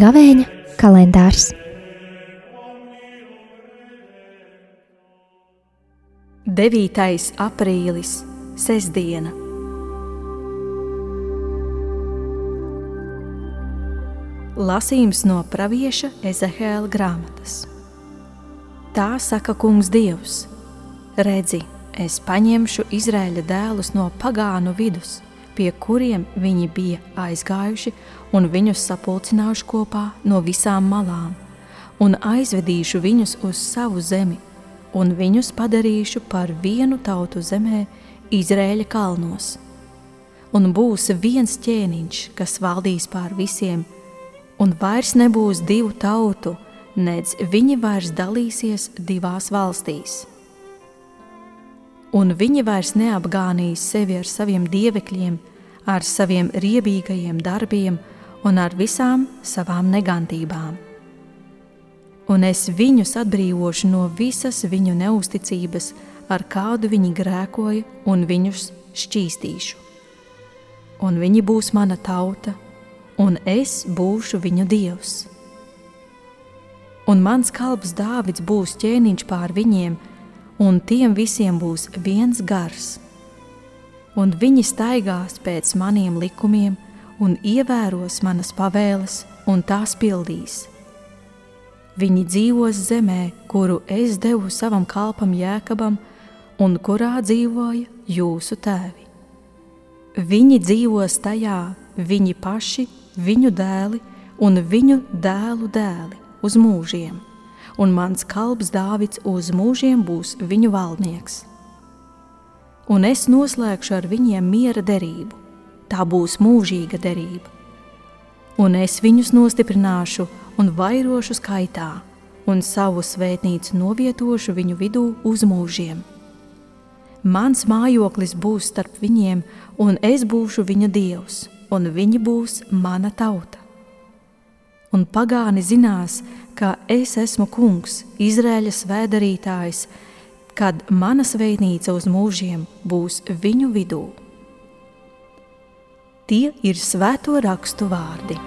Gavēņa kalendārs. Devītais aprīlis, sestdiena. Lasījums no pravieša Ezehēla grāmatas. Tā saka Kungs Dievs: Redzi, es paņemšu Izraēļa dēlus no pagānu vidus, pie kuriem viņi bija aizgājuši, un viņus sapulcināšu kopā no visām malām, un aizvedīšu viņus uz savu zemi, un viņus padarīšu par vienu tautu zemē, Izraēļa kalnos. Un būs viens ķēniņš, kas valdīs pār visiem, un vairs nebūs divu tautu, nedz viņi vairs dalīsies divās valstīs. Un viņi vairs neapgānīs sevi ar saviem dievekļiem, ar saviem riebīgajiem darbiem un ar visām savām negantībām. Un es viņus atbrīvošu no visas viņu neusticības, ar kādu viņi grēkoja, un viņus šķīstīšu. Un viņi būs mana tauta, un es būšu viņu dievs. Un mans kalps Dāvids būs ķēniņš pār viņiem, un tiem visiem būs viens gars un viņi staigās pēc maniem likumiem un ievēros manas pavēles un tās pildīs. Viņi dzīvos zemē, kuru es devu savam kalpam Jēkabam, un kurā dzīvoja jūsu tēvi. Viņi dzīvos tajā, viņi paši, viņu dēli un viņu dēlu dēli uz mūžiem, un mans kalps Dāvids uz mūžiem būs viņu valdnieks un es noslēgšu ar viņiem miera derību. Tā būs mūžīga derība. Un es viņus nostiprināšu un vairošu skaitā, un savu svētnīcu novietošu viņu vidū uz mūžiem. Mans mājoklis būs starp viņiem, un es būšu viņa dievs, un viņi būs mana tauta. Un pagāni zinās, ka es esmu kungs, Izraēļa svēdarītājs, kad mana svētnīca uz mūžiem būs viņu vidū. Tie ir svēto rakstu vārdi.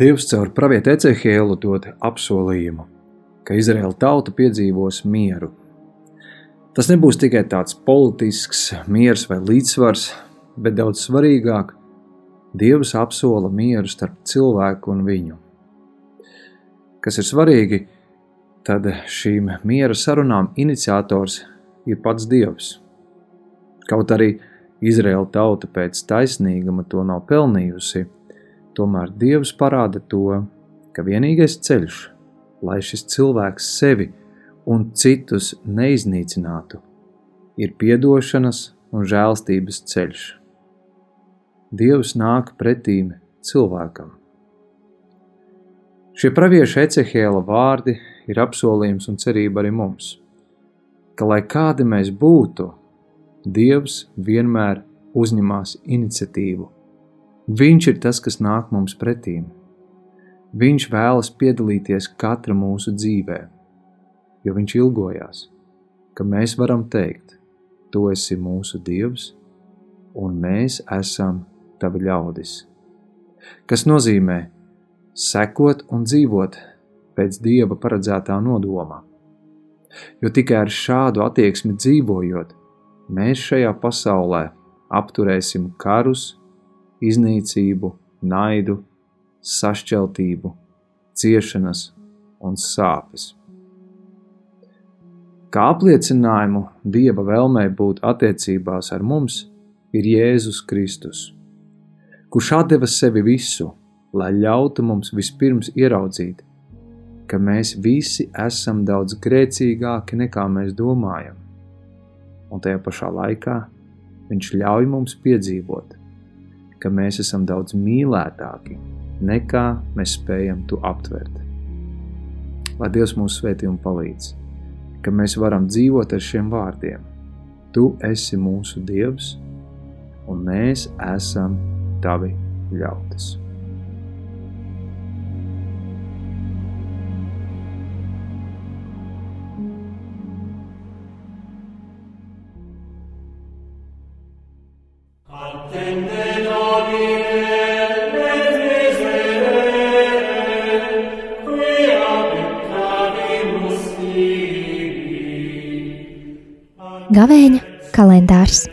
Dievs caur pravietu Ecehēlu dod apsolījumu, ka Izraēla tauta piedzīvos mieru Tas nebūs tikai tāds politisks miers vai līdzsvars, bet daudz svarīgāk - Dievs apsola mieru starp cilvēku un viņu. Kas ir svarīgi, tad šīm miera sarunām iniciators ir pats Dievs. Kaut arī Izraēla tauta pēc taisnīguma to nav pelnījusi, tomēr Dievs parāda to, ka vienīgais ceļš, lai šis cilvēks sevi un citus neiznīcinātu, ir piedošanas un žēlstības ceļš. Dievs nāk pretīm cilvēkam. Šie pravieša Ecehēla vārdi ir apsolījums un cerība arī mums, ka, lai kādi mēs būtu, Dievs vienmēr uzņemās iniciatīvu. Viņš ir tas, kas nāk mums pretīm. Viņš vēlas piedalīties katra mūsu dzīvēm jo viņš ilgojās, ka mēs varam teikt, Tu esi mūsu Dievs, un mēs esam tavi ļaudis. Kas nozīmē sekot un dzīvot pēc Dieva paredzētā nodoma. Jo tikai ar šādu attieksmi dzīvojot, mēs šajā pasaulē apturēsim karus, iznīcību, naidu, sašķeltību, ciešanas un sāpes. Kā apliecinājumu Dieva vēlmei būt attiecībās ar mums ir Jēzus Kristus, kurš deva sevi visu, lai ļautu mums vispirms ieraudzīt, ka mēs visi esam daudz grēcīgāki nekā mēs domājam, un tajā pašā laikā Viņš ļauj mums piedzīvot, ka mēs esam daudz mīlētāki nekā mēs spējam to aptvert. Lai Dievs mūs svētī un palīdz, ka mēs varam dzīvot ar šiem vārdiem. Tu esi mūsu Dievs, un mēs esam tavi ļautis. Attende Gavēņa kalendārs.